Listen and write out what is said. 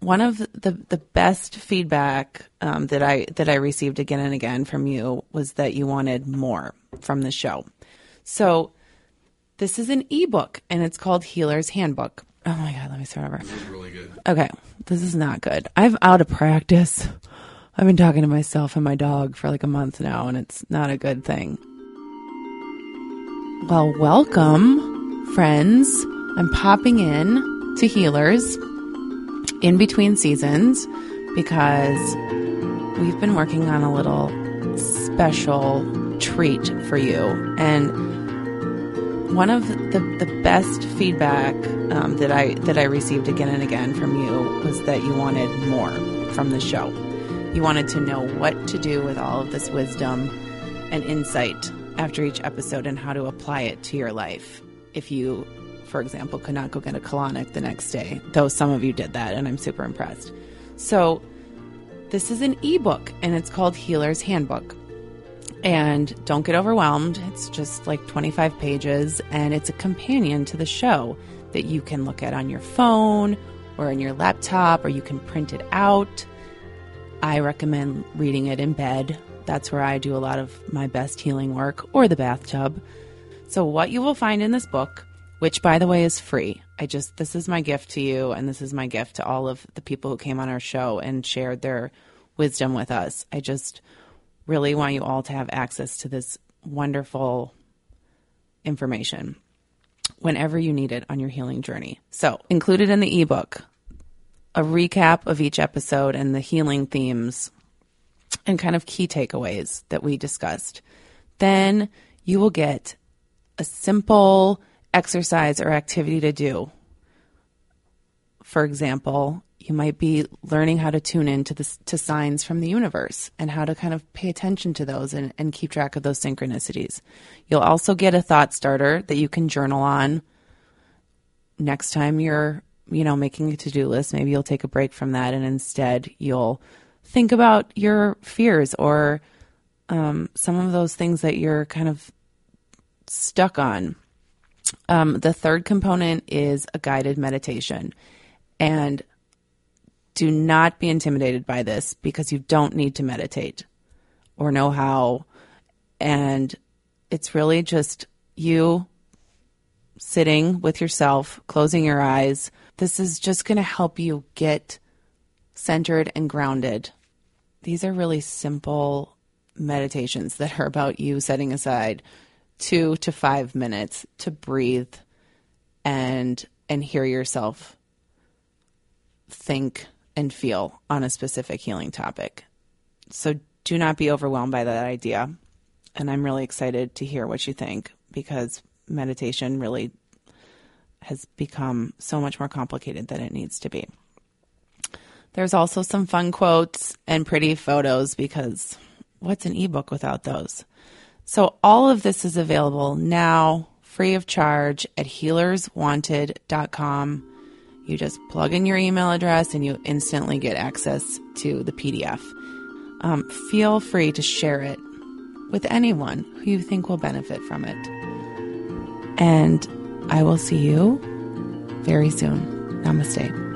one of the the best feedback um, that I that I received again and again from you was that you wanted more from the show. So this is an ebook and it's called Healer's Handbook. Oh my god, let me start over. This is really good. Okay, this is not good. I'm out of practice. I've been talking to myself and my dog for like a month now, and it's not a good thing. Well, welcome, friends. I'm popping in to Healers in between seasons because we've been working on a little special treat for you. And one of the, the best feedback um, that I that I received again and again from you was that you wanted more from the show. You wanted to know what to do with all of this wisdom and insight after each episode and how to apply it to your life. If you, for example, could not go get a colonic the next day, though some of you did that, and I'm super impressed. So, this is an ebook and it's called Healer's Handbook. And don't get overwhelmed. It's just like 25 pages and it's a companion to the show that you can look at on your phone or on your laptop or you can print it out. I recommend reading it in bed. That's where I do a lot of my best healing work or the bathtub. So, what you will find in this book, which by the way is free, I just, this is my gift to you, and this is my gift to all of the people who came on our show and shared their wisdom with us. I just really want you all to have access to this wonderful information whenever you need it on your healing journey. So, included in the ebook, a recap of each episode and the healing themes and kind of key takeaways that we discussed. Then you will get a simple exercise or activity to do. For example, you might be learning how to tune in to, the, to signs from the universe and how to kind of pay attention to those and, and keep track of those synchronicities. You'll also get a thought starter that you can journal on next time you're you know, making a to do list, maybe you'll take a break from that and instead you'll think about your fears or um, some of those things that you're kind of stuck on. Um, the third component is a guided meditation. And do not be intimidated by this because you don't need to meditate or know how. And it's really just you sitting with yourself, closing your eyes, this is just going to help you get centered and grounded. These are really simple meditations that are about you setting aside two to five minutes to breathe and and hear yourself think and feel on a specific healing topic. So do not be overwhelmed by that idea. And I'm really excited to hear what you think because meditation really has become so much more complicated than it needs to be. There's also some fun quotes and pretty photos because what's an ebook without those? So, all of this is available now free of charge at healerswanted.com. You just plug in your email address and you instantly get access to the PDF. Um, feel free to share it with anyone who you think will benefit from it. And I will see you very soon. Namaste.